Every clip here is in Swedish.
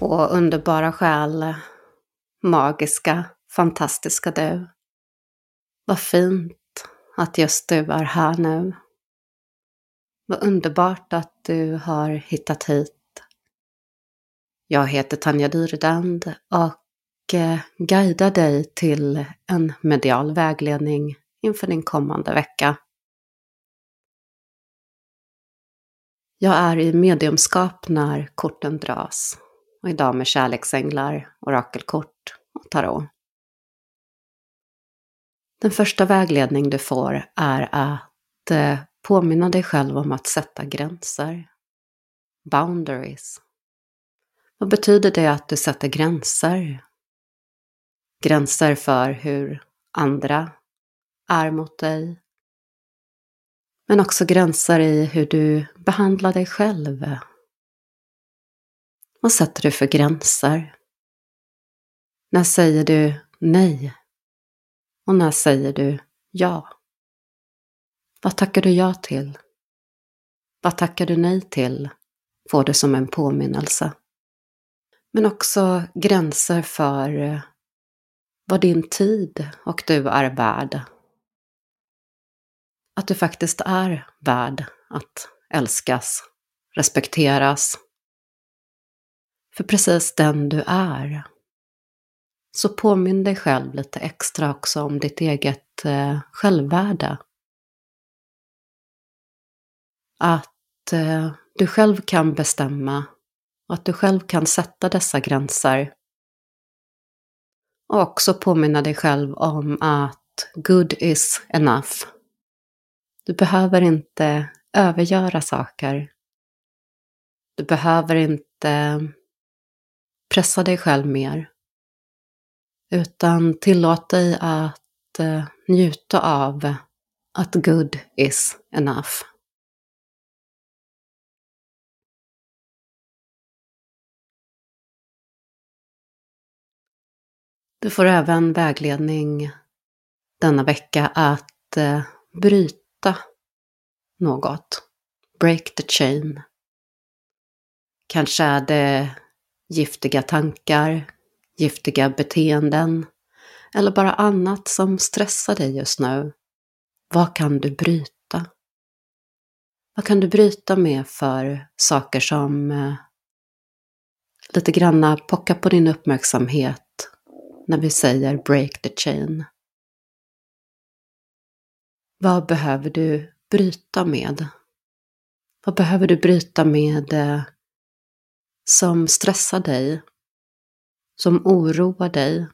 Och underbara själ, magiska, fantastiska du. Vad fint att just du är här nu. Vad underbart att du har hittat hit. Jag heter Tanja Dyredand och eh, guidar dig till en medial vägledning inför din kommande vecka. Jag är i mediumskap när korten dras och idag med kärleksänglar, orakelkort och tarot. Den första vägledning du får är att eh, påminna dig själv om att sätta gränser. Boundaries. Vad betyder det att du sätter gränser? Gränser för hur andra är mot dig. Men också gränser i hur du behandlar dig själv. Vad sätter du för gränser? När säger du nej? Och när säger du ja? Vad tackar du ja till? Vad tackar du nej till? Får du som en påminnelse. Men också gränser för eh, vad din tid och du är värd. Att du faktiskt är värd att älskas, respekteras. För precis den du är. Så påminn dig själv lite extra också om ditt eget eh, självvärde. Att eh, du själv kan bestämma och att du själv kan sätta dessa gränser. Och också påminna dig själv om att good is enough. Du behöver inte övergöra saker. Du behöver inte pressa dig själv mer. Utan tillåt dig att eh, njuta av att good is enough. Du får även vägledning denna vecka att eh, bryta något. Break the chain. Kanske är det giftiga tankar, giftiga beteenden eller bara annat som stressar dig just nu. Vad kan du bryta? Vad kan du bryta med för saker som eh, lite granna pockar på din uppmärksamhet när vi säger break the chain? Vad behöver du bryta med? Vad behöver du bryta med eh, som stressar dig som oroar dig?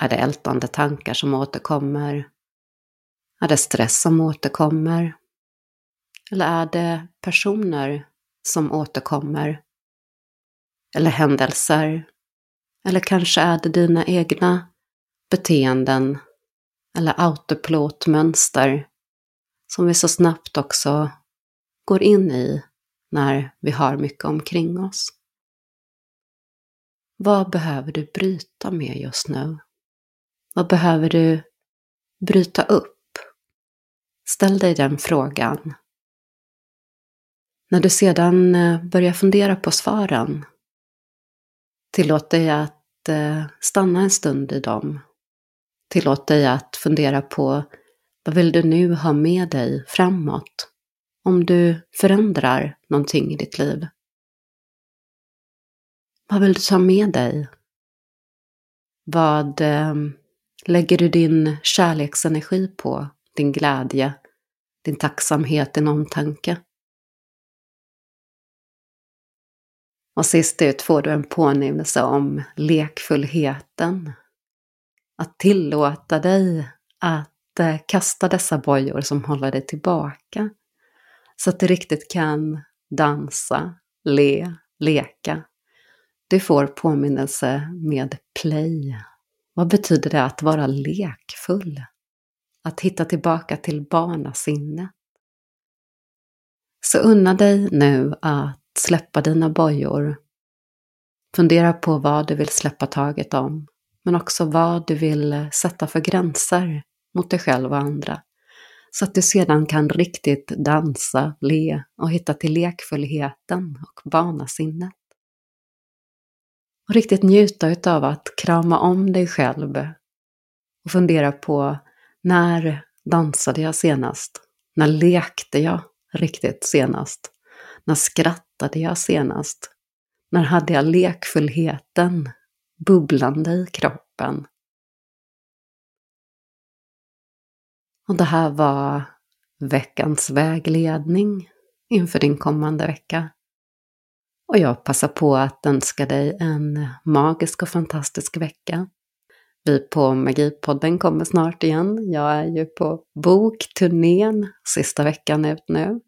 Är det ältande tankar som återkommer? Är det stress som återkommer? Eller är det personer som återkommer? Eller händelser? Eller kanske är det dina egna beteenden eller autopilotmönster som vi så snabbt också går in i när vi har mycket omkring oss. Vad behöver du bryta med just nu? Vad behöver du bryta upp? Ställ dig den frågan. När du sedan eh, börjar fundera på svaren, tillåt dig att eh, stanna en stund i dem. Tillåt dig att fundera på vad vill du nu ha med dig framåt om du förändrar någonting i ditt liv? Vad vill du ta med dig? Vad eh, lägger du din kärleksenergi på? Din glädje, din tacksamhet, din omtanke? Och sist ut får du en påminnelse om lekfullheten. Att tillåta dig att eh, kasta dessa bojor som håller dig tillbaka. Så att du riktigt kan dansa, le, leka du får påminnelse med play. Vad betyder det att vara lekfull? Att hitta tillbaka till barnasinnet. Så unna dig nu att släppa dina bojor. Fundera på vad du vill släppa taget om, men också vad du vill sätta för gränser mot dig själv och andra. Så att du sedan kan riktigt dansa, le och hitta till lekfullheten och barnasinnet. Och riktigt njuta utav att krama om dig själv. Och fundera på när dansade jag senast? När lekte jag riktigt senast? När skrattade jag senast? När hade jag lekfullheten bubblande i kroppen? Och det här var veckans vägledning inför din kommande vecka. Och jag passar på att önska dig en magisk och fantastisk vecka. Vi på Magipodden kommer snart igen. Jag är ju på bokturnén sista veckan ut nu.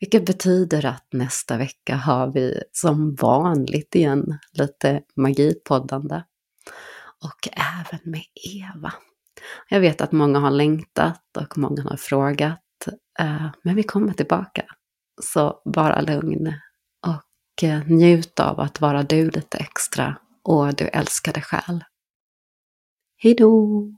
Vilket betyder att nästa vecka har vi som vanligt igen lite magipoddande. Och även med Eva. Jag vet att många har längtat och många har frågat. Eh, men vi kommer tillbaka. Så bara lugn och eh, njut av att vara du lite extra och du älskade själ. Hejdå!